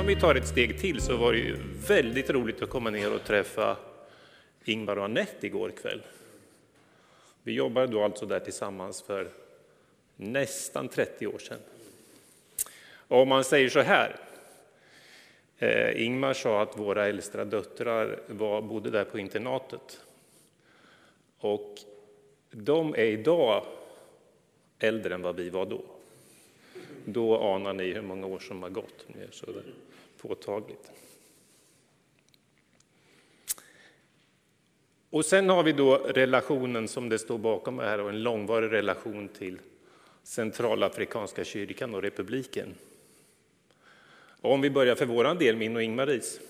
Om vi tar ett steg till så var det ju väldigt roligt att komma ner och träffa Ingvar och Anette igår kväll. Vi jobbade då alltså där tillsammans för nästan 30 år sedan. Och om man säger så här, eh, Ingmar sa att våra äldsta döttrar var, bodde där på internatet. Och de är idag äldre än vad vi var då. Då anar ni hur många år som har gått. Så påtagligt. Och sen har vi då relationen som det står bakom här, och en långvarig relation till Centralafrikanska kyrkan och republiken. Och om vi börjar för våran del, min och Ingmaris.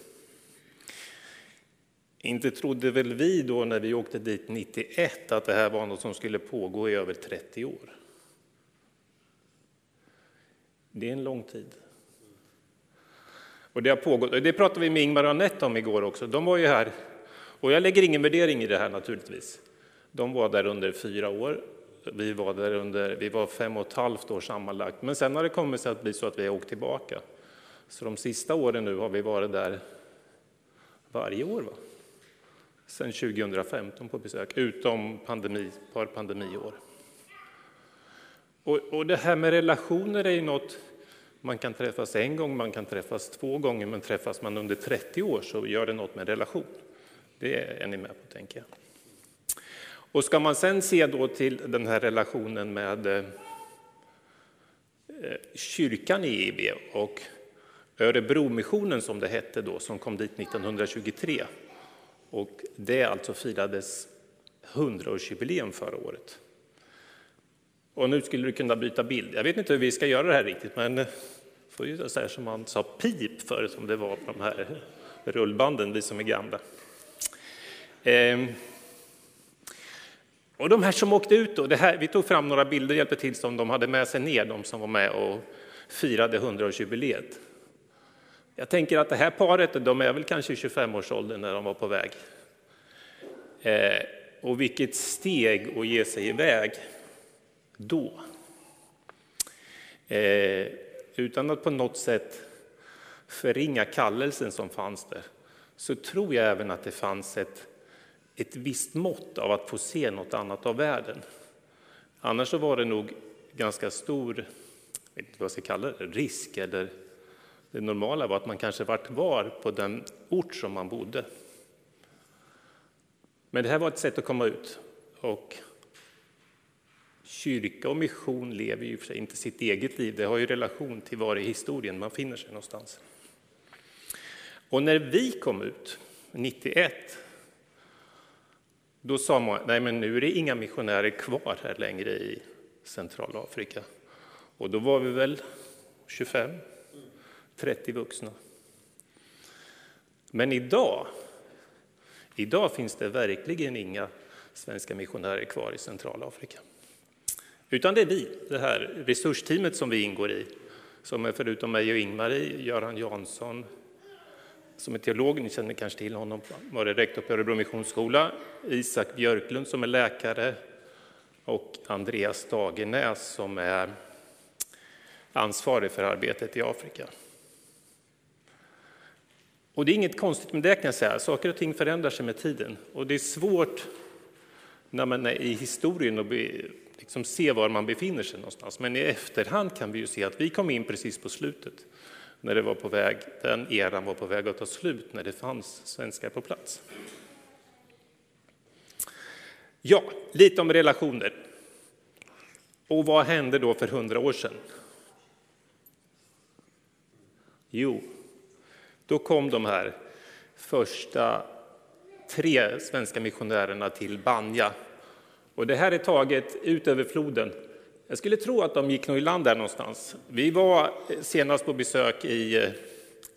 Inte trodde väl vi då när vi åkte dit 91 att det här var något som skulle pågå i över 30 år. Det är en lång tid. Och det har pågått, och det pratade vi med Ingmar och Anette om igår också. De var ju här, och jag lägger ingen värdering i det här naturligtvis. De var där under fyra år. Vi var där under, vi var fem och ett halvt år sammanlagt. Men sen har det kommit sig att bli så att vi har åkt tillbaka. Så de sista åren nu har vi varit där varje år. Va? Sen 2015 på besök, utom pandemi, ett par pandemiår. Och, och det här med relationer är ju något, man kan träffas en gång, man kan träffas två gånger, men träffas man under 30 år så gör det något med relation. Det är ni med på, tänker jag. Och ska man sen se då till den här relationen med eh, kyrkan i IB och Örebromissionen som det hette då, som kom dit 1923. Och det alltså firades 100-årsjubileum förra året. Och nu skulle du kunna byta bild. Jag vet inte hur vi ska göra det här riktigt, men får ju säga som man sa pip för som det var på de här rullbanden, vi som är gamla. Ehm. Och de här som åkte ut då, det här, vi tog fram några bilder och hjälpte till som de hade med sig ner, de som var med och firade 100-årsjubileet. Jag tänker att det här paret, de är väl kanske 25-årsåldern när de var på väg. Ehm. och vilket steg att ge sig iväg då. Eh, utan att på något sätt förringa kallelsen som fanns där, så tror jag även att det fanns ett, ett visst mått av att få se något annat av världen. Annars så var det nog ganska stor, jag vet inte vad jag ska kalla det, risk eller det normala var att man kanske var kvar på den ort som man bodde. Men det här var ett sätt att komma ut. Och kyrka och mission lever ju för sig inte sitt eget liv, det har ju relation till var i historien man finner sig någonstans. Och när vi kom ut, 91, då sa man, nej men nu är det inga missionärer kvar här längre i Centralafrika. Och då var vi väl 25, 30 vuxna. Men idag, idag finns det verkligen inga svenska missionärer kvar i Centralafrika. Utan det är vi, det här resursteamet som vi ingår i, som är förutom mig och Ingmarie, Göran Jansson, som är teolog, ni känner kanske till honom, var rektor på Örebro Missionsskola, Isak Björklund som är läkare och Andreas Dagenäs som är ansvarig för arbetet i Afrika. Och det är inget konstigt med det kan jag säga, saker och ting förändrar sig med tiden. Och det är svårt när man är i historien att liksom se var man befinner sig någonstans. Men i efterhand kan vi ju se att vi kom in precis på slutet, när det var på väg, den eran var på väg att ta slut, när det fanns svenskar på plats. Ja, lite om relationer. Och vad hände då för hundra år sedan? Jo, då kom de här första tre svenska missionärerna till Banja. Och det här är taget ut över floden. Jag skulle tro att de gick nog i land där någonstans. Vi var senast på besök i eh,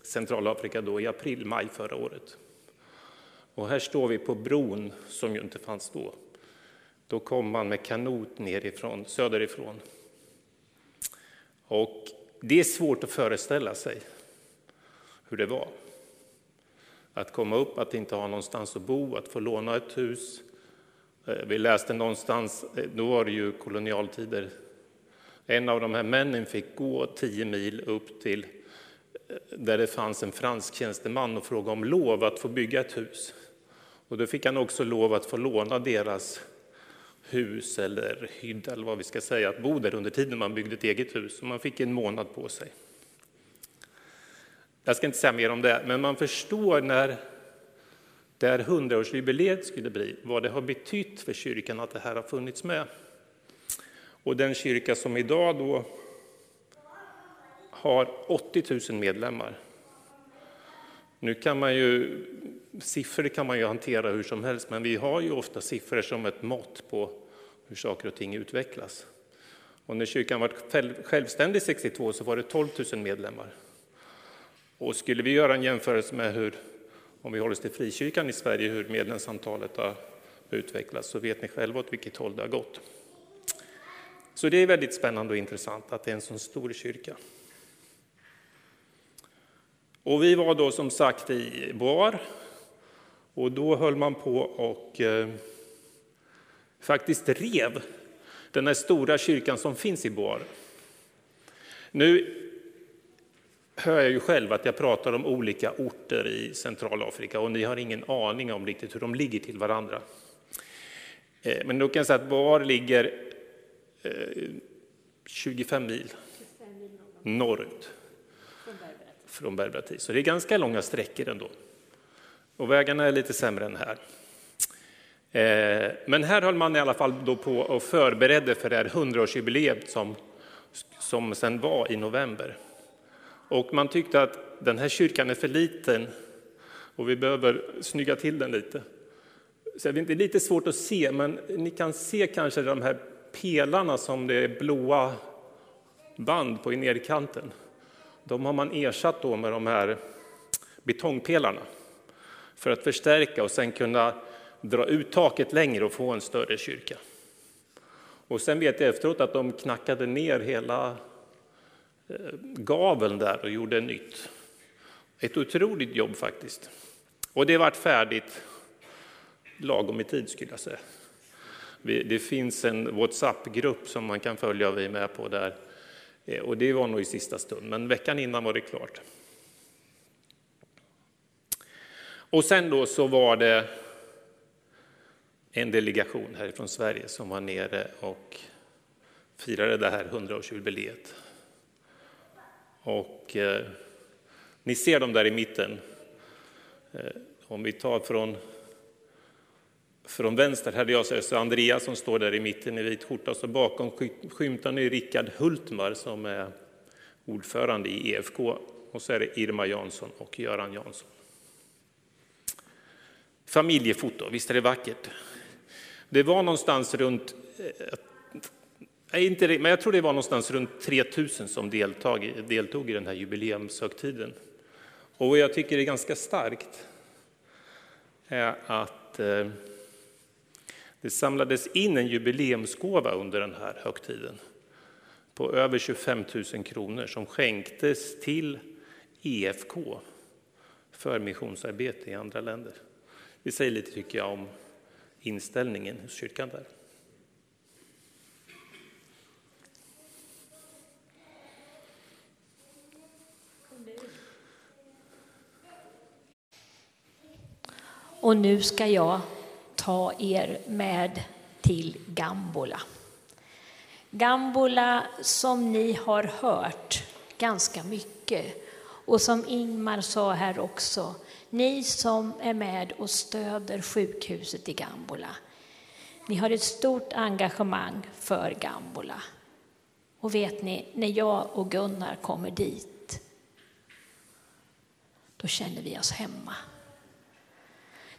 Centralafrika då i april, maj förra året. Och här står vi på bron som ju inte fanns då. Då kom man med kanot nerifrån, söderifrån. Och det är svårt att föreställa sig hur det var. Att komma upp, att inte ha någonstans att bo, att få låna ett hus. Eh, vi läste någonstans, eh, då var det ju kolonialtider, en av de här männen fick gå tio mil upp till eh, där det fanns en fransk tjänsteman och fråga om lov att få bygga ett hus. Och då fick han också lov att få låna deras hus eller hydda eller vad vi ska säga, att bo där under tiden man byggde ett eget hus. Och man fick en månad på sig. Jag ska inte säga mer om det, men man förstår när där hundraårsjubileet skulle bli, vad det har betytt för kyrkan att det här har funnits med. Och den kyrka som idag då har 80 000 medlemmar. Nu kan man ju, siffror kan man ju hantera hur som helst, men vi har ju ofta siffror som ett mått på hur saker och ting utvecklas. Och när kyrkan var självständig 62 så var det 12 000 medlemmar. Och skulle vi göra en jämförelse med hur, om vi håller oss till frikyrkan i Sverige, hur medlemsantalet har utvecklats, så vet ni själva åt vilket håll det har gått. Så det är väldigt spännande och intressant att det är en så stor kyrka. Och vi var då som sagt i Boar och då höll man på och eh, faktiskt rev den här stora kyrkan som finns i Boar. Nu hör jag ju själv att jag pratar om olika orter i Centralafrika och ni har ingen aning om riktigt hur de ligger till varandra. Eh, men då kan jag säga att var ligger eh, 25 mil norrut från Berberati. Så det är ganska långa sträckor ändå. Och vägarna är lite sämre än här. Eh, men här höll man i alla fall då på och förberedde för det här hundraårsjubileet som, som sen var i november. Och man tyckte att den här kyrkan är för liten och vi behöver snygga till den lite. Så det är lite svårt att se, men ni kan se kanske de här pelarna som det är blåa band på i nederkanten. De har man ersatt då med de här betongpelarna för att förstärka och sen kunna dra ut taket längre och få en större kyrka. Och sen vet jag efteråt att de knackade ner hela Eh, gaveln där och gjorde nytt. Ett otroligt jobb faktiskt. Och det vart färdigt lagom i tid skulle jag säga. Det finns en WhatsApp-grupp som man kan följa och vi är med på där. Eh, och det var nog i sista stund, men veckan innan var det klart. Och sen då så var det en delegation härifrån Sverige som var nere och firade det här 100-årsjubileet. Och eh, ni ser dem där i mitten. Eh, om vi tar från från vänster hade jag så alltså Andreas som står där i mitten i vit skjorta, så bakom skymtar ni Rickard Hultmar som är ordförande i EFK och så är det Irma Jansson och Göran Jansson. Familjefoto, visst är det vackert? Det var någonstans runt, eh, inte, men jag tror det var någonstans runt 3000 som deltag, deltog i den här jubileumshögtiden. Och jag tycker det är ganska starkt är att eh, det samlades in en jubileumsgåva under den här högtiden på över 25 000 kronor som skänktes till EFK för missionsarbete i andra länder. Det säger lite, tycker jag, om inställningen hos kyrkan där. Och nu ska jag ta er med till Gambola. Gambola som ni har hört ganska mycket och som Ingmar sa här också, ni som är med och stöder sjukhuset i Gambola. Ni har ett stort engagemang för Gambola. Och vet ni, när jag och Gunnar kommer dit, då känner vi oss hemma.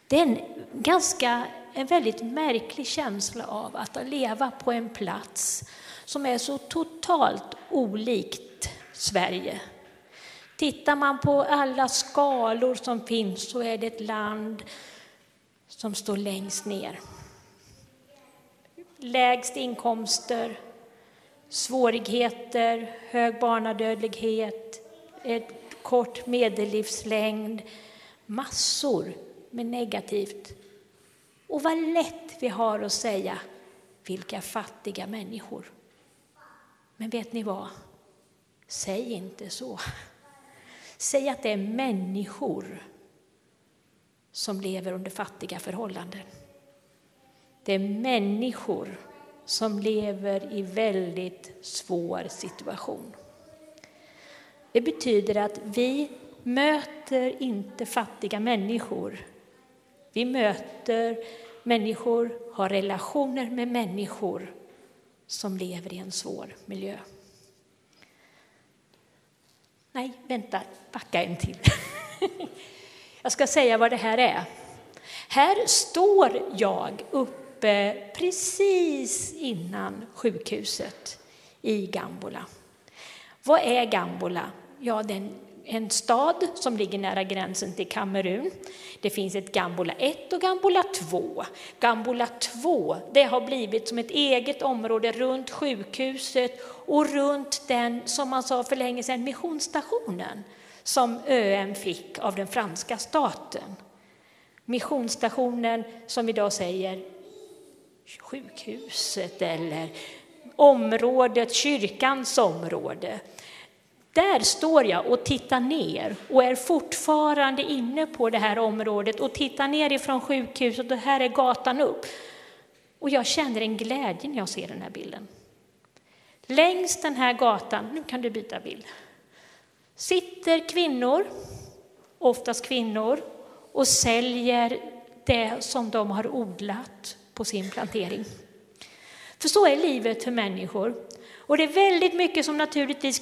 Det är en ganska en väldigt märklig känsla av att leva på en plats som är så totalt olikt Sverige. Tittar man på alla skalor som finns så är det ett land som står längst ner. Lägst inkomster, svårigheter, hög barnadödlighet, ett kort medellivslängd, massor med negativt. Och vad lätt vi har att säga vilka fattiga människor. Men vet ni vad? Säg inte så. Säg att det är människor som lever under fattiga förhållanden. Det är människor som lever i väldigt svår situation. Det betyder att vi möter inte fattiga människor. Vi möter människor, har relationer med människor som lever i en svår miljö. Nej, vänta, backa en till. Jag ska säga vad det här är. Här står jag uppe precis innan sjukhuset i Gambola. Vad är Gambola? Ja, det är en, stad som ligger nära gränsen till Kamerun. Det finns ett Gambola 1 och Gambola 2. Gambola 2 det har blivit som ett eget område runt sjukhuset och runt den, som man sa för länge sedan, missionsstationen som ÖM fick av den franska staten. Missionsstationen som idag säger sjukhuset eller området, kyrkans område. Där står jag och tittar ner och är fortfarande inne på det här området och tittar ner ifrån sjukhuset och här är gatan upp. Och jag känner en glädje när jag ser den här bilden. Längs den här gatan, nu kan du byta bild, sitter kvinnor, oftast kvinnor, och säljer det som de har odlat på sin plantering. För så är livet för människor. Och det är väldigt mycket som naturligtvis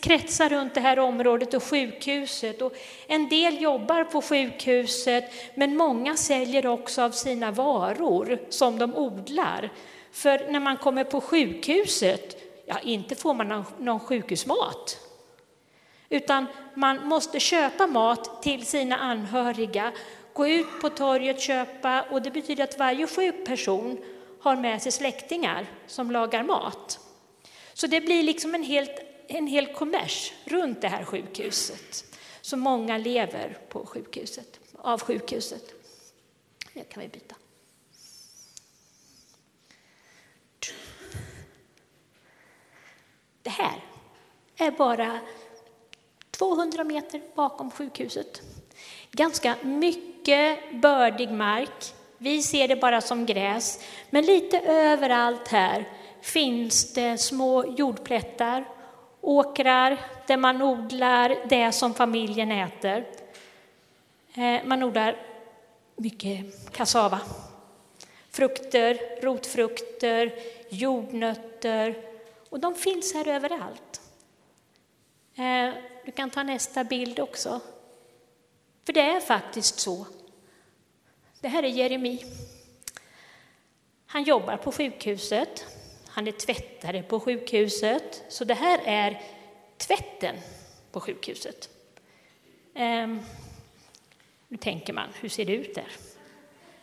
kretsar runt det här området och sjukhuset. Och en del jobbar på sjukhuset, men många säljer också av sina varor som de odlar. För när man kommer på sjukhuset, ja inte får man någon, sjukhusmat. Utan man måste köpa mat till sina anhöriga, gå ut på torget, köpa och det betyder att varje sjuk person har med sig släktingar som lagar mat. Så det blir liksom en, helt, en hel kommers runt det här sjukhuset. Så många lever på sjukhuset, av sjukhuset. Nu kan vi byta. Det här är bara 200 meter bakom sjukhuset. Ganska mycket bördig mark. Vi ser det bara som gräs, men lite överallt här finns det små jordplättar, åkrar där man odlar det som familjen äter. Eh, man odlar mycket kassava, frukter, rotfrukter, jordnötter och de finns här överallt. Eh, du kan ta nästa bild också. För det är faktiskt så. Det här är Jeremi. Han jobbar på sjukhuset. Han är tvättare på sjukhuset. Så det här är tvätten på sjukhuset. Ehm, nu tänker man, hur ser det ut där?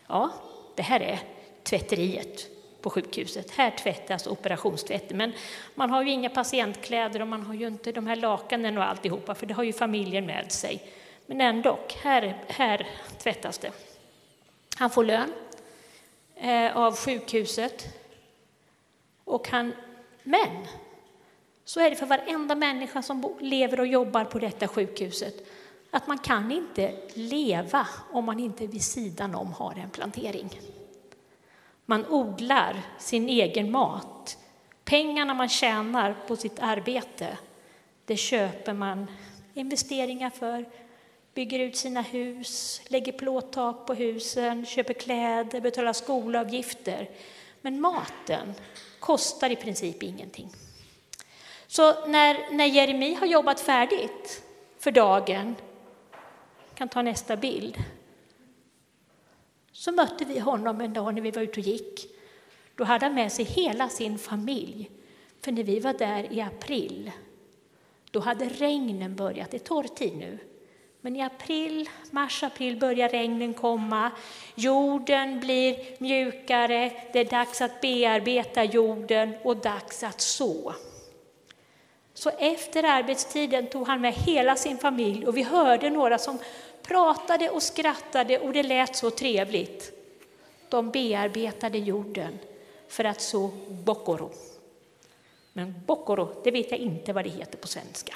Ja, det här är tvätteriet på sjukhuset. Här tvättas operationstvätten. Men man har ju inga patientkläder och man har ju inte de här lakanen och alltihopa, för det har ju familjen med sig. Men ändå, här, här tvättas det. Han får lön eh, av sjukhuset. Och han, men så är det för varenda människa som lever och jobbar på detta sjukhuset att man kan inte leva om man inte vid sidan om har en plantering. Man odlar sin egen mat. Pengarna man tjänar på sitt arbete, det köper man investeringar för, bygger ut sina hus, lägger plåttak på husen, köper kläder, betalar skolavgifter. Men maten kostar i princip ingenting. Så när, när Jeremi har jobbat färdigt för dagen, kan ta nästa bild, så mötte vi honom en dag när vi var ute och gick. Då hade han med sig hela sin familj. För när vi var där i april, då hade regnen börjat. Det är torrtid nu. Men i april, mars-april börjar regnen komma. Jorden blir mjukare. Det är dags att bearbeta jorden och dags att så. Så efter arbetstiden tog han med hela sin familj och vi hörde några som pratade och skrattade och det lät så trevligt. De bearbetade jorden för att så bokoro. Men bokoro, det vet jag inte vad det heter på svenska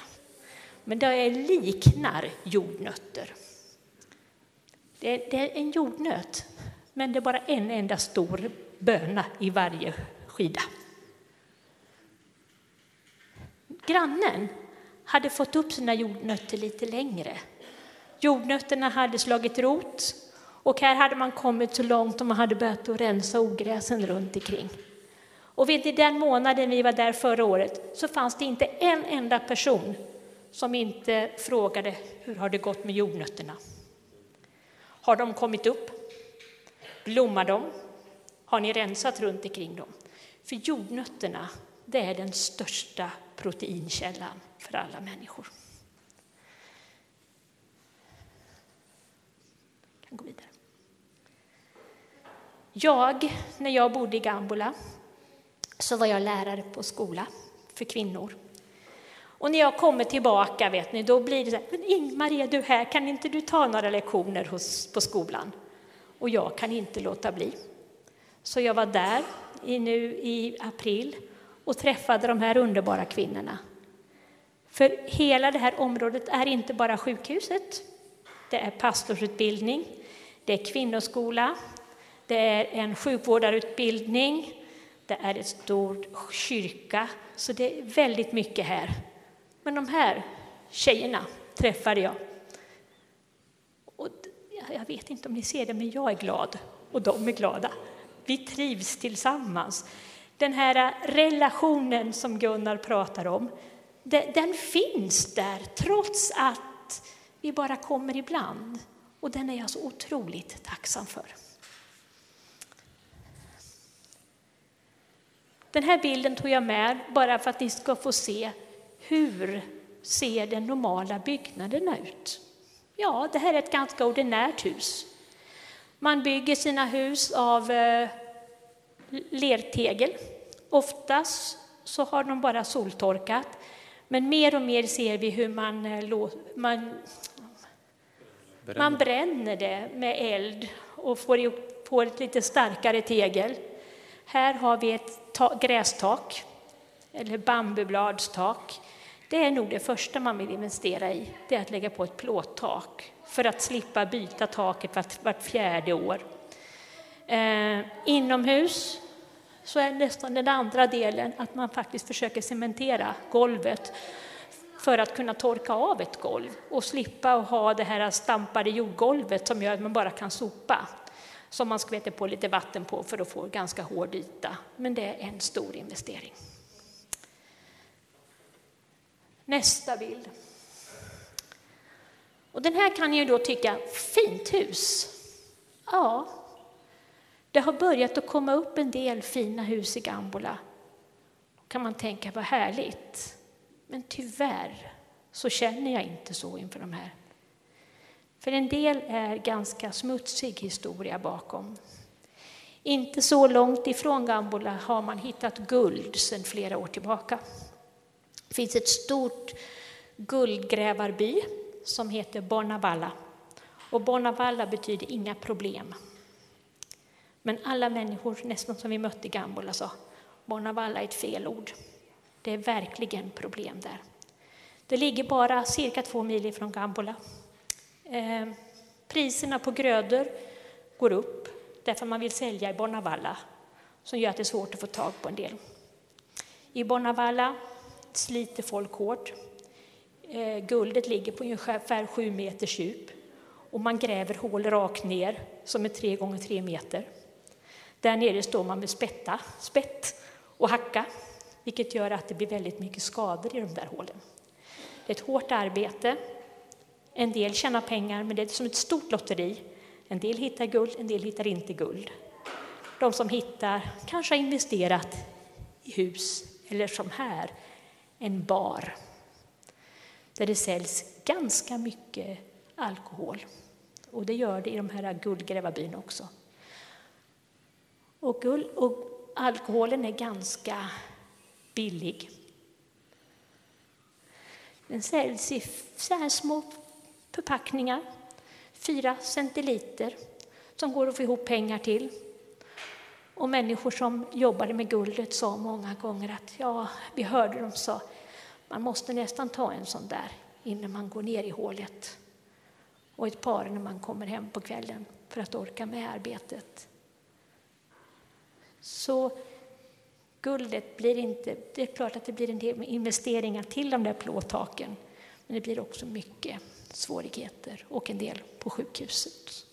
men det liknar jordnötter. Det är, det är en jordnöt, men det är bara en enda stor böna i varje skida. Grannen hade fått upp sina jordnötter lite längre. Jordnötterna hade slagit rot och här hade man kommit så långt att man hade börjat att rensa ogräsen runt omkring. Och vid den månaden vi var där förra året så fanns det inte en enda person som inte frågade hur har det gått med jordnötterna. Har de kommit upp? Blommar de? Har ni rensat runt omkring dem? För jordnötterna, det är den största proteinkällan för alla människor. Jag kan gå vidare. Jag, när jag bodde i Gambola, så var jag lärare på skola för kvinnor. Och när jag kommer tillbaka, vet ni, då blir det så här, men Ingmar, är du här? Kan inte du ta några lektioner hos, på skolan? Och jag kan inte låta bli. Så jag var där i, nu i april och träffade de här underbara kvinnorna. För hela det här området är inte bara sjukhuset. Det är pastorsutbildning, det är kvinnoskola, det är en sjukvårdarutbildning, det är en stor kyrka, så det är väldigt mycket här. Men de här tjejerna träffade jag. Och jag vet inte om ni ser det, men jag är glad och de är glada. Vi trivs tillsammans. Den här äh, relationen som Gunnar pratar om, den finns där trots att vi bara kommer ibland. Och den är jag så otroligt tacksam för. Den här bilden tog jag med bara för att ni ska få se hur ser den normala byggnaderna ut. Ja, det här är ett ganska ordinärt hus. Man bygger sina hus av eh, lertegel. Oftast så har de bara soltorkat, men mer och mer ser vi hur man, eh, man, man bränner det med eld och får, får ett lite starkare tegel. Här har vi ett grästak, eller bambubladstak. Det är nog det första man vill investera i, det är att lägga på ett plåttak för att slippa byta taket vart, vart fjärde år. Eh, inomhus så är nästan den andra delen att man faktiskt försöker cementera golvet för att kunna torka av ett golv och slippa att ha det här stampade jordgolvet som gör att man bara kan sopa som man skvätter på lite vatten på för att få ganska hård yta. Men det är en stor investering. Nästa bild. Och den här kan ni ju då tycka, fint hus. Ja, det har börjat att komma upp en del fina hus i Gambola. Då kan man tänka, vad härligt. Men tyvärr så känner jag inte så inför de här. För en del är ganska smutsig historia bakom. Inte så långt ifrån Gambola har man hittat guld sedan flera år tillbaka. Det finns ett stort guldgrävarby som heter Bonavalla. Och Bonavalla betyder inga problem. Men alla människor, nästan som vi mötte i Gambola, sa Bonavalla är ett fel ord. Det är verkligen problem där. Det ligger bara cirka två mil ifrån Gambola. Eh, priserna på grödor går upp därför man vill sälja i Bonavalla som gör att det är svårt att få tag på en del. I Bonavalla sliter folk hårt. Eh, guldet ligger på ungefär sju meters djup och man gräver hål rakt ner som är tre gånger tre meter. Där nere står man med spätta, spett och hacka, vilket gör att det blir väldigt mycket skador i de där hålen. Det är ett hårt arbete. En del tjänar pengar, men det är som ett stort lotteri. En del hittar guld, en del hittar inte guld. De som hittar kanske har investerat i hus, eller som här, en bar där det säljs ganska mycket alkohol. Och det gör det i de här guldgrävarbyarna också. Och, guld, och alkoholen är ganska billig. Den säljs i så här små förpackningar, fyra centiliter, som går att få ihop pengar till. Och människor som jobbade med guldet sa många gånger att ja, vi hörde dem sa man måste nästan ta en sån där innan man går ner i hålet och ett par när man kommer hem på kvällen för att orka med arbetet. Så guldet blir inte... Det är klart att det blir en del investeringar till de där plåttaken men det blir också mycket svårigheter och en del på sjukhuset.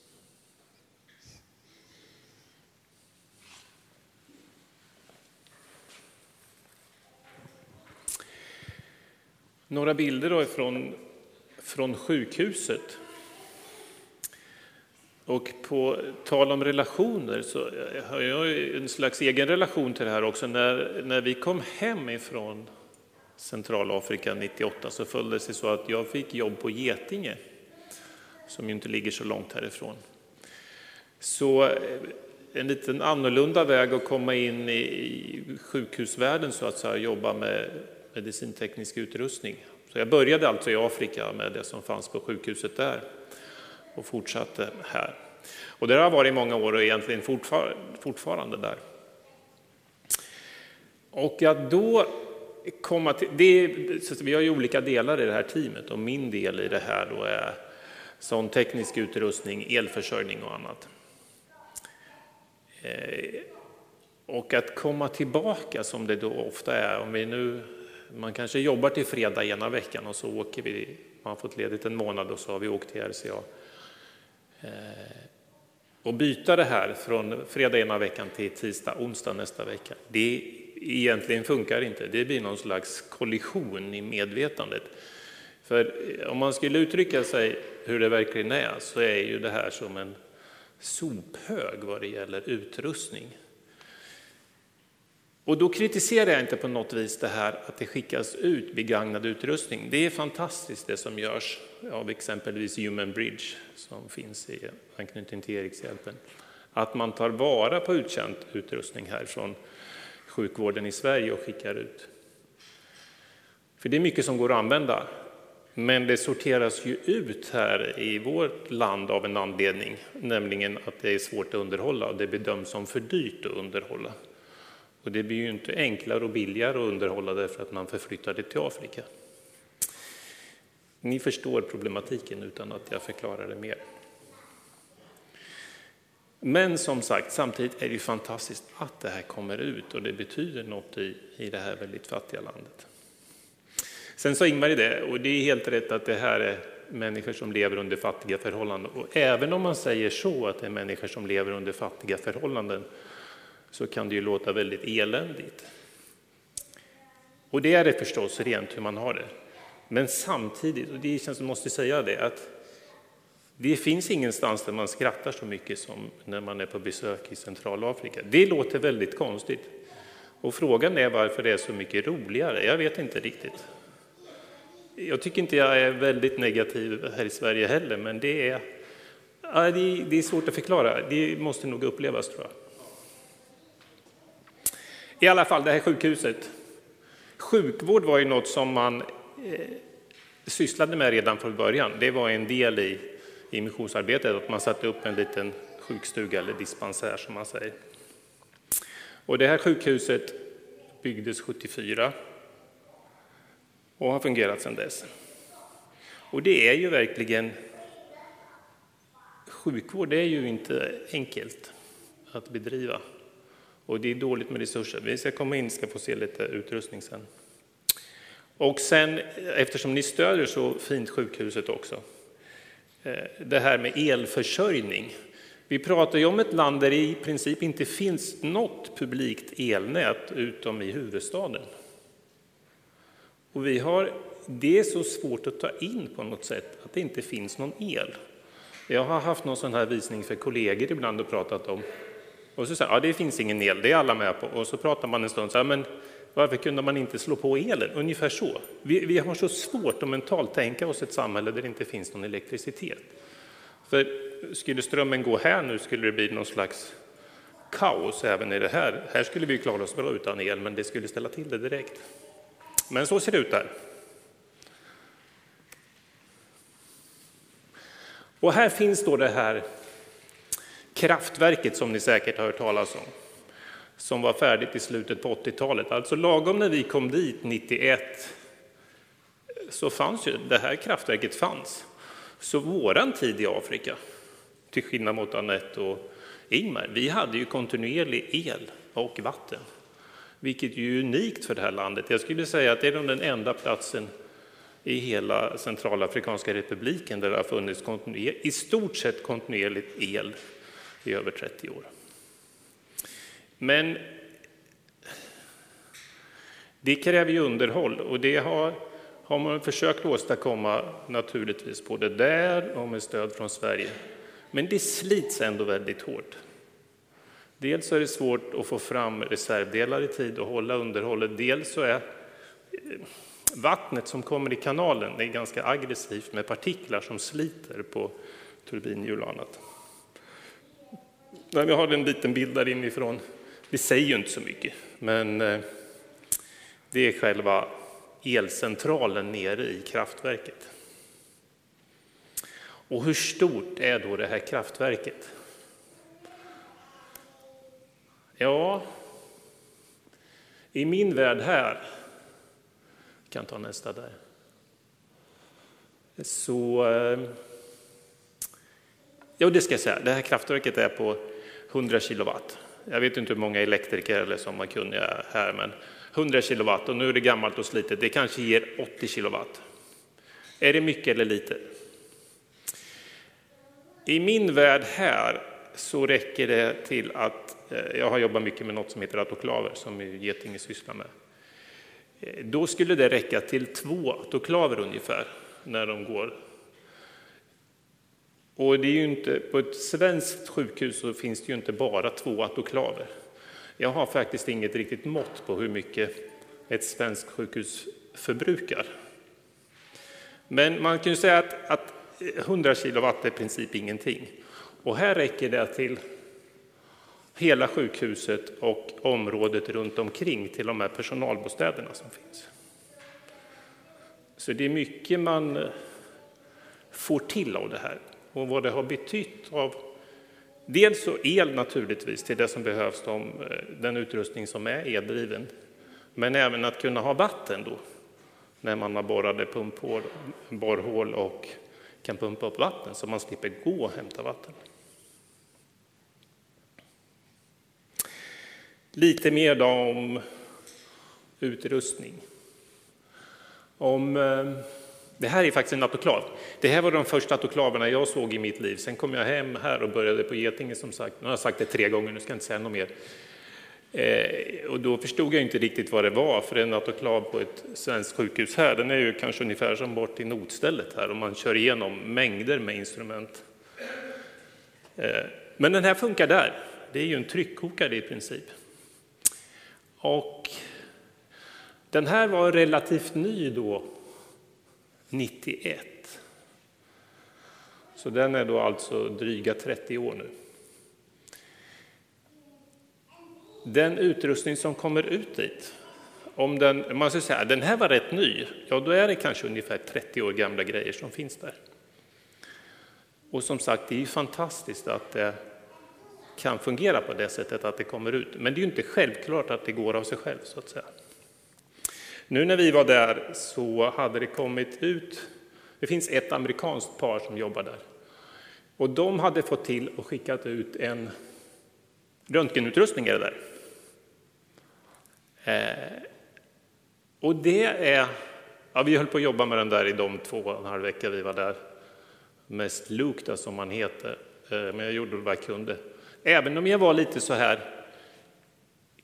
Några bilder då från, från sjukhuset. Och på tal om relationer så har jag en slags egen relation till det här också. När, när vi kom hem ifrån Centralafrika 98 så följde det sig så att jag fick jobb på Getinge, som ju inte ligger så långt härifrån. Så eh, en liten annorlunda väg att komma in i sjukhusvärlden så att säga, jobba med medicinteknisk utrustning. Så jag började alltså i Afrika med det som fanns på sjukhuset där och fortsatte här. Och det har varit i många år och egentligen fortfar fortfarande där. Och att då komma till, det, vi har ju olika delar i det här teamet och min del i det här då är sån teknisk utrustning, elförsörjning och annat. Eh, och att komma tillbaka som det då ofta är, om vi nu, man kanske jobbar till fredag ena veckan och så åker vi, man har fått ledigt en månad och så har vi åkt till RCA. Eh, och byta det här från fredag ena veckan till tisdag, onsdag nästa vecka, det egentligen funkar inte. Det blir någon slags kollision i medvetandet. För eh, om man skulle uttrycka sig hur det verkligen är så är ju det här som en sophög vad det gäller utrustning. Och då kritiserar jag inte på något vis det här att det skickas ut begagnad utrustning. Det är fantastiskt det som görs av exempelvis Human Bridge som finns i anknytning till Erikshjälpen. Att man tar vara på uttjänt utrustning här från sjukvården i Sverige och skickar ut. För det är mycket som går att använda, men det sorteras ju ut här i vårt land av en anledning, nämligen att det är svårt att underhålla och det bedöms som för dyrt att underhålla. Och det blir ju inte enklare och billigare att underhålla därför att man förflyttar det till Afrika. Ni förstår problematiken utan att jag förklarar det mer. Men som sagt, samtidigt är det ju fantastiskt att det här kommer ut och det betyder något i, i det här väldigt fattiga landet. Sen sa Ingmar det, och det är helt rätt att det här är människor som lever under fattiga förhållanden. Och även om man säger så, att det är människor som lever under fattiga förhållanden, så kan det ju låta väldigt eländigt. Och det är det förstås rent hur man har det. Men samtidigt, och det känns som måste säga det, att det finns ingenstans där man skrattar så mycket som när man är på besök i Centralafrika. Det låter väldigt konstigt. Och frågan är varför det är så mycket roligare. Jag vet inte riktigt. Jag tycker inte jag är väldigt negativ här i Sverige heller, men det är, det är svårt att förklara. Det måste nog upplevas, tror jag. I alla fall, det här sjukhuset. Sjukvård var ju något som man eh, sysslade med redan från början. Det var en del i i missionsarbetet, att man satte upp en liten sjukstuga eller dispensär som man säger. Och det här sjukhuset byggdes 74 och har fungerat sedan dess. Och det är ju verkligen Sjukvård är ju inte enkelt att bedriva och det är dåligt med resurser. Vi ska komma in ska få se lite utrustning sen. Och sen, eftersom ni stödjer så fint sjukhuset också, eh, det här med elförsörjning. Vi pratar ju om ett land där det i princip inte finns något publikt elnät utom i huvudstaden. Och vi har, det är så svårt att ta in på något sätt att det inte finns någon el. Jag har haft någon sån här visning för kollegor ibland och pratat om. Och så säger ja det finns ingen el, det är alla med på. Och så pratar man en stund, så här, men varför kunde man inte slå på elen? Ungefär så. Vi, vi har så svårt att mentalt tänka oss ett samhälle där det inte finns någon elektricitet. För skulle strömmen gå här nu skulle det bli någon slags kaos även i det här. Här skulle vi klara oss bra utan el, men det skulle ställa till det direkt. Men så ser det ut där. Och här finns då det här kraftverket som ni säkert har hört talas om som var färdigt i slutet på 80-talet. Alltså lagom när vi kom dit 91 så fanns ju, det här kraftverket fanns. Så våran tid i Afrika, till skillnad mot Anette och Ingmar, vi hade ju kontinuerlig el och vatten. Vilket är unikt för det här landet. Jag skulle säga att det är den enda platsen i hela Centralafrikanska republiken där det har funnits i stort sett kontinuerligt el i över 30 år. Men det kräver ju underhåll och det har, har man försökt åstadkomma naturligtvis både där och med stöd från Sverige. Men det slits ändå väldigt hårt. Dels är det svårt att få fram reservdelar i tid och hålla underhållet. Dels så är eh, vattnet som kommer i kanalen är ganska aggressivt med partiklar som sliter på turbinhjul och annat. Vi har en liten bild där inifrån. Det säger ju inte så mycket, men eh, det är själva elcentralen nere i kraftverket. Och hur stort är då det här kraftverket? Ja, i min värld här, vi kan ta nästa där, så, eh, ja det ska jag säga, det här kraftverket är på 100 kilowatt. Jag vet inte hur många elektriker eller som man kunniga här, men 100 kilowatt och nu är det gammalt och slitet, det kanske ger 80 kilowatt. Är det mycket eller lite? I min värld här så räcker det till att, eh, jag har jobbat mycket med något som heter autoklaver som Getinge sysslar med. Eh, då skulle det räcka till två autoklaver ungefär när de går. Och det är ju inte, på ett svenskt sjukhus så finns det ju inte bara två autoklaver. Jag har faktiskt inget riktigt mått på hur mycket ett svenskt sjukhus förbrukar. Men man kan ju säga att, att 100 kilowatt är i princip ingenting. Och här räcker det till hela sjukhuset och området runt omkring till de här personalbostäderna som finns. Så det är mycket man får till av det här och vad det har betytt av dels så el naturligtvis till det som behövs, de, eh, den utrustning som är eldriven, men även att kunna ha vatten då när man har borrade pumphål, borrhål och kan pumpa upp vatten så man slipper gå och hämta vatten. Lite mer då om utrustning. Om, eh, det här är faktiskt en autoklav. Det här var de första autoklaverna jag såg i mitt liv. Sen kom jag hem här och började på Getinge som sagt. Nu har jag sagt det tre gånger, nu ska jag inte säga något mer. Eh, och då förstod jag inte riktigt vad det var, för en autoklav på ett svenskt sjukhus här, den är ju kanske ungefär som bort i notstället här, och man kör igenom mängder med instrument. Eh, men den här funkar där. Det är ju en tryckkokare i princip. Och den här var relativt ny då, 91. Så den är då alltså dryga 30 år nu. Den utrustning som kommer ut dit, om den, man ska säga den här var rätt ny, ja då är det kanske ungefär 30 år gamla grejer som finns där. Och som sagt, det är ju fantastiskt att det kan fungera på det sättet att det kommer ut. Men det är ju inte självklart att det går av sig själv så att säga. Nu när vi var där så hade det kommit ut, det finns ett amerikanskt par som jobbar där. Och de hade fått till och skickat ut en röntgenutrustning är det där. Eh, och det är, ja, vi höll på att jobba med den där i de två och en halv vecka vi var där. Mest Luke som man heter, eh, men jag gjorde vad jag kunde. Även om jag var lite så här,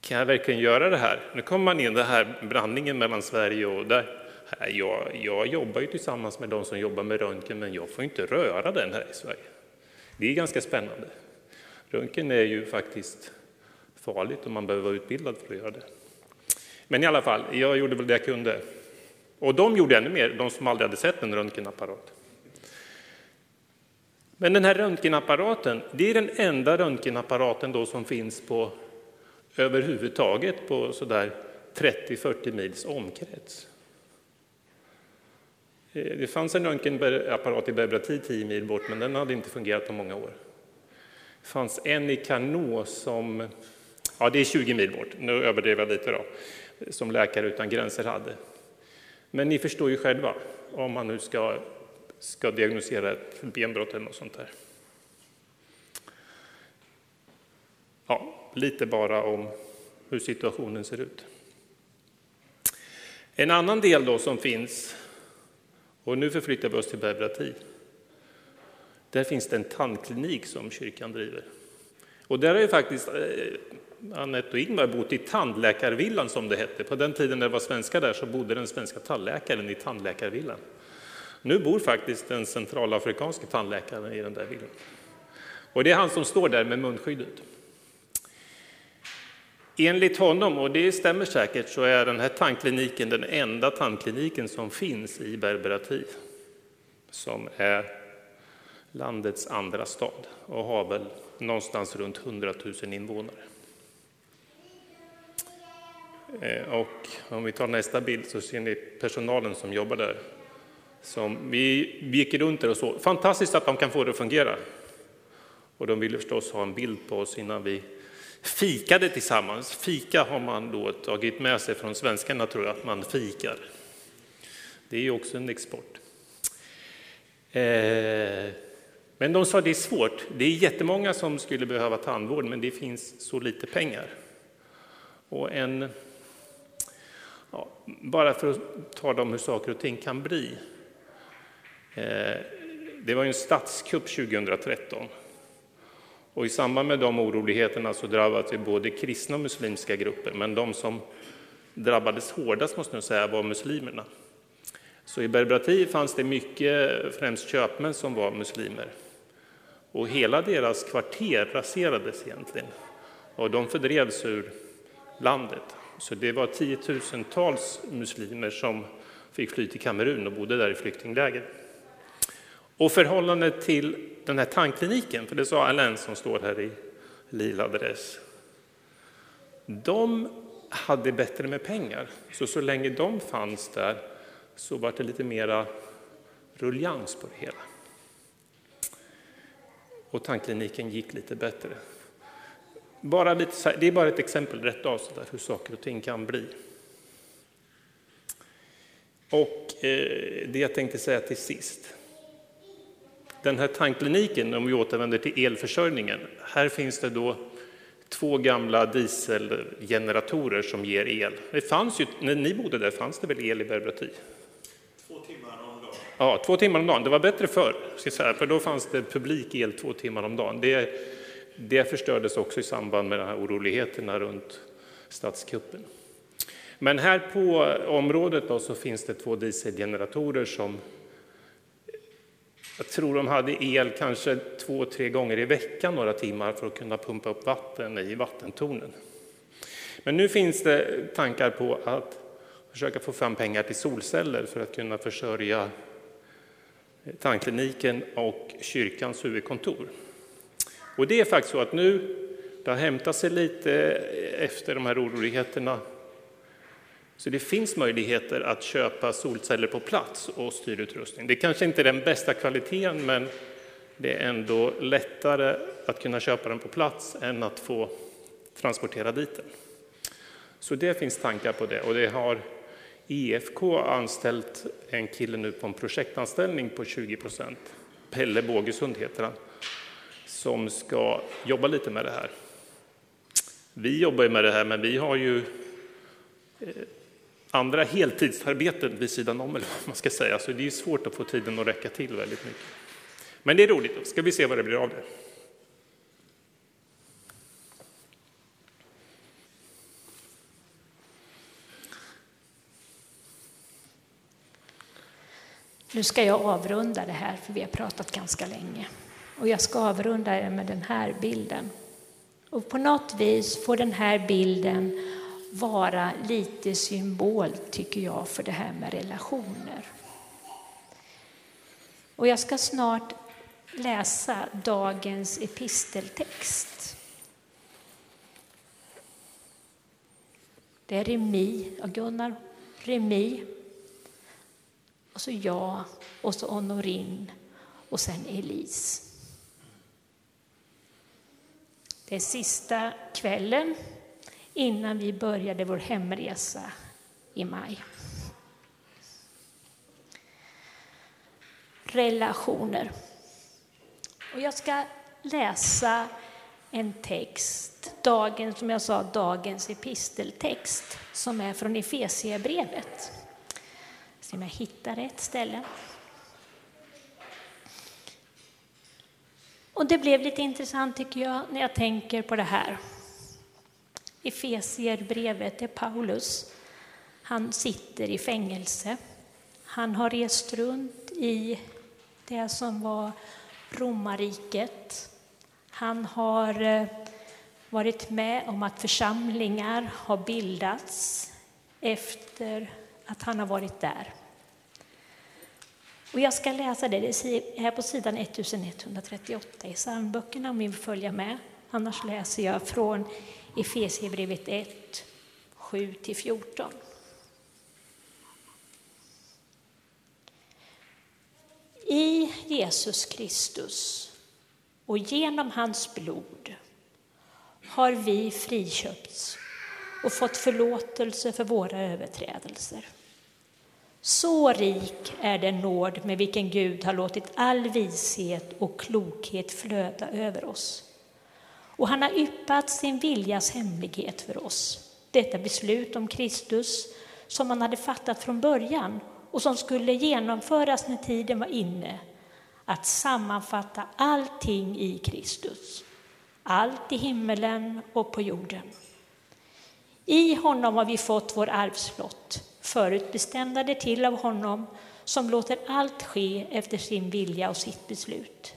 kan jag verkligen göra det här? Nu kommer man in den här blandningen mellan Sverige och där. Jag, jag jobbar ju tillsammans med de som jobbar med röntgen, men jag får inte röra den här i Sverige. Det är ganska spännande. Röntgen är ju faktiskt farligt och man behöver vara utbildad för att göra det. Men i alla fall, jag gjorde väl det jag kunde. Och de gjorde ännu mer, de som aldrig hade sett en röntgenapparat. Men den här röntgenapparaten, det är den enda röntgenapparaten då som finns på överhuvudtaget på sådär 30-40 mils omkrets. Eh, det fanns en röntgenapparat i Bebrati 10 mil bort, men den hade inte fungerat på många år. Det fanns en i Kanå som, ja det är 20 mil bort, nu överdrev jag lite då, som Läkare utan gränser hade. Men ni förstår ju själva, om man nu ska, ska diagnosera ett benbrott eller något sånt där. Ja, lite bara om hur situationen ser ut. En annan del då som finns, och nu förflyttar vi oss till Bebrati. Där finns det en tandklinik som kyrkan driver. Och där har ju faktiskt eh, Anette och Ingmar bott i tandläkarvillan som det hette. På den tiden när det var svenskar där så bodde den svenska tandläkaren i tandläkarvillan. Nu bor faktiskt den centralafrikanska tandläkaren i den där villan. Och det är han som står där med munskyddet. Enligt honom, och det stämmer säkert, så är den här tandkliniken den enda tandkliniken som finns i Berberati, som är landets andra stad och har väl någonstans runt 100 000 invånare. Eh, och om vi tar nästa bild så ser ni personalen som jobbar där. Som vi, vi gick runt där och så. Fantastiskt att de kan få det att fungera. Och de ville förstås ha en bild på oss innan vi fikade tillsammans. Fika har man då tagit med sig från svenskarna, tror jag, att man fikar. Det är ju också en export. Eh, men de sa att det är svårt. Det är jättemånga som skulle behöva tandvård, men det finns så lite pengar. Och en, ja, bara för att tala om hur saker och ting kan bli. Eh, det var en statskupp 2013 och i samband med de oroligheterna så drabbades både kristna och muslimska grupper, men de som drabbades hårdast måste jag säga var muslimerna. Så i Berbrati fanns det mycket, främst köpmän, som var muslimer. Och hela deras kvarter raserades egentligen. Och de fördrevs ur landet. Så det var tiotusentals muslimer som fick fly till Kamerun och bodde där i flyktingläger. Och förhållandet till den här tandkliniken, för det sa Alain som står här i lila dress. De hade bättre med pengar, så så länge de fanns där så var det lite mera rullians på det hela. Och tandkliniken gick lite bättre. Bara lite, det är bara ett exempel rätt av så där, hur saker och ting kan bli. Och eh, det jag tänkte säga till sist, den här tankkliniken, om vi återvänder till elförsörjningen, här finns det då två gamla dieselgeneratorer som ger el. Det fanns ju, när ni bodde där fanns det väl el i Berbrati? Två timmar om dagen. Ja, två timmar om dagen. Det var bättre förr, säga, för då fanns det publik el två timmar om dagen. Det, det förstördes också i samband med de här oroligheterna runt statskuppen. Men här på området då så finns det två dieselgeneratorer som jag tror de hade el kanske två, tre gånger i veckan några timmar för att kunna pumpa upp vatten i vattentornen. Men nu finns det tankar på att försöka få fram pengar till solceller för att kunna försörja tandkliniken och kyrkans huvudkontor. Och det är faktiskt så att nu, det har hämtat sig lite efter de här oroligheterna så det finns möjligheter att köpa solceller på plats och styrutrustning. Det kanske inte är den bästa kvaliteten, men det är ändå lättare att kunna köpa den på plats än att få transportera dit den. Så det finns tankar på det och det har IFK anställt en kille nu på en projektanställning på 20 procent. Pelle Bågesund heter han, som ska jobba lite med det här. Vi jobbar med det här, men vi har ju eh, andra heltidsarbeten vid sidan om, eller vad man ska säga. Så det är svårt att få tiden att räcka till väldigt mycket. Men det är roligt, då ska vi se vad det blir av det. Nu ska jag avrunda det här, för vi har pratat ganska länge. Och jag ska avrunda det med den här bilden. Och på något vis får den här bilden vara lite symbol, tycker jag, för det här med relationer. Och jag ska snart läsa dagens episteltext. Det är Remi, ja, Gunnar, Remi, och så jag, och så Honorin och sen Elise. Det är sista kvällen innan vi började vår hemresa i maj. relationer. Och jag ska läsa en text, dagens, som jag sa, dagens episteltext, som är från Efesierbrevet. Se om jag hittar rätt ställe. Och det blev lite intressant tycker jag när jag tänker på det här. Efesierbrevet, det är Paulus. Han sitter i fängelse. Han har rest runt i det som var romarriket. Han har eh, varit med om att församlingar har bildats efter att han har varit där. Och jag ska läsa det, det är här på sidan 1138 i psalmböckerna om ni vill följa med. Annars läser jag från Efesierbrevet 1, 7-14. I Jesus Kristus och genom hans blod har vi friköpts och fått förlåtelse för våra överträdelser. Så rik är den nåd med vilken Gud har låtit all vishet och klokhet flöda över oss. Och han har yppat sin viljas hemlighet för oss, detta beslut om Kristus som han hade fattat från början och som skulle genomföras när tiden var inne, att sammanfatta allting i Kristus, allt i himmelen och på jorden. I honom har vi fått vår arvslott, förutbestämda till av honom som låter allt ske efter sin vilja och sitt beslut.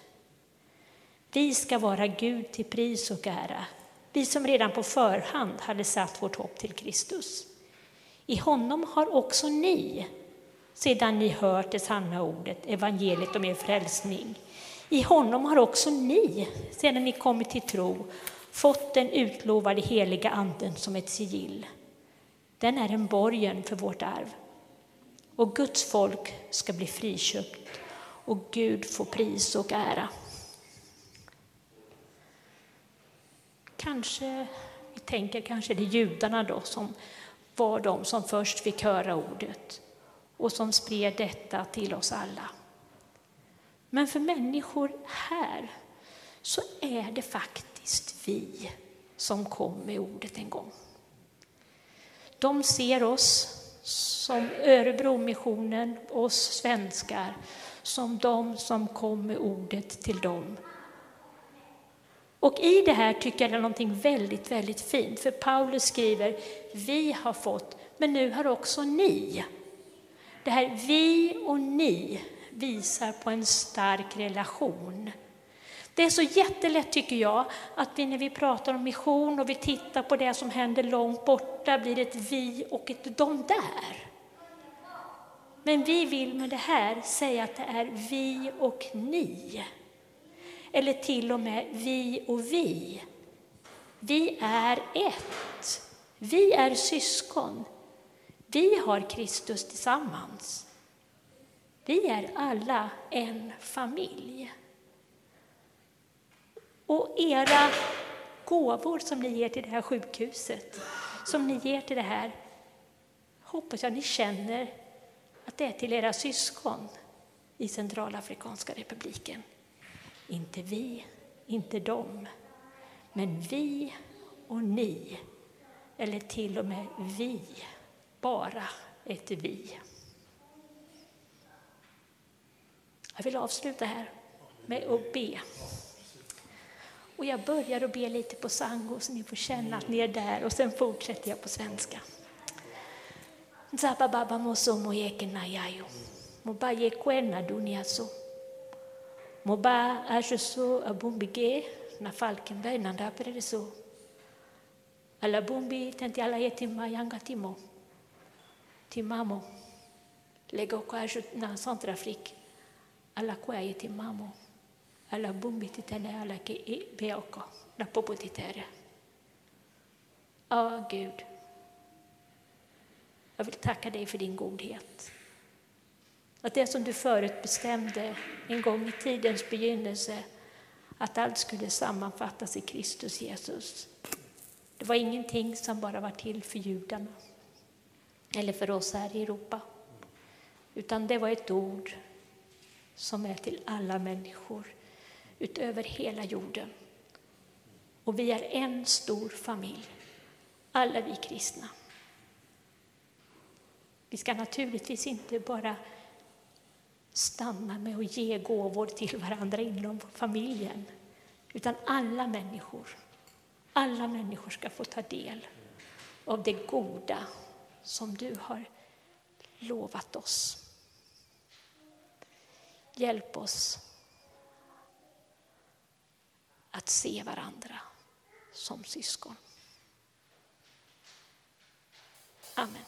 Vi ska vara Gud till pris och ära, vi som redan på förhand hade satt vårt hopp till Kristus. I honom har också ni, sedan ni hört det sanna ordet, evangeliet om er frälsning. I honom har också ni, sedan ni kommit till tro, fått den utlovade heliga Anden som ett sigill. Den är en borgen för vårt arv. Och Guds folk ska bli friköpt och Gud få pris och ära. Kanske, vi tänker kanske det är judarna då som var de som först fick höra ordet och som spred detta till oss alla. Men för människor här så är det faktiskt vi som kom med ordet en gång. De ser oss som Örebromissionen, oss svenskar, som de som kom med ordet till dem. Och i det här tycker jag det är någonting väldigt, väldigt fint, för Paulus skriver, vi har fått, men nu har också ni. Det här vi och ni visar på en stark relation. Det är så jättelätt tycker jag att vi när vi pratar om mission och vi tittar på det som händer långt borta blir ett vi och ett de där. Men vi vill med det här säga att det är vi och ni. Eller till och med vi och vi. Vi är ett. Vi är syskon. Vi har Kristus tillsammans. Vi är alla en familj. Och era gåvor som ni ger till det här sjukhuset, som ni ger till det här, hoppas jag ni känner att det är till era syskon i Centralafrikanska republiken. Inte vi, inte dem, men vi och ni, eller till och med vi, bara ett vi. Jag vill avsluta här med att be. Och jag börjar att be lite på sango så ni får känna att ni är där och sen fortsätter jag på svenska. Nzaba baba moso moyeke na dunia so. Moba asho so abumbige na Falkenberg na ndapere so. Ala bumbi tenti ala yetima yanga timo. Timamo. Lega ko asho na Centrafrique. Ala kwa yetimamo alla bumbi titele alla ke e, i beoko na popo titere. Ja, Gud. Jag vill tacka dig för din godhet. Att det som du förutbestämde en gång i tidens begynnelse, att allt skulle sammanfattas i Kristus Jesus. Det var ingenting som bara var till för judarna eller för oss här i Europa, utan det var ett ord som är till alla människor utöver hela jorden. Och vi är en stor familj, alla vi kristna. Vi ska naturligtvis inte bara stanna med att ge gåvor till varandra inom familjen, utan alla människor, alla människor ska få ta del av det goda som du har lovat oss. Hjälp oss att se varandra som syskon. Amen.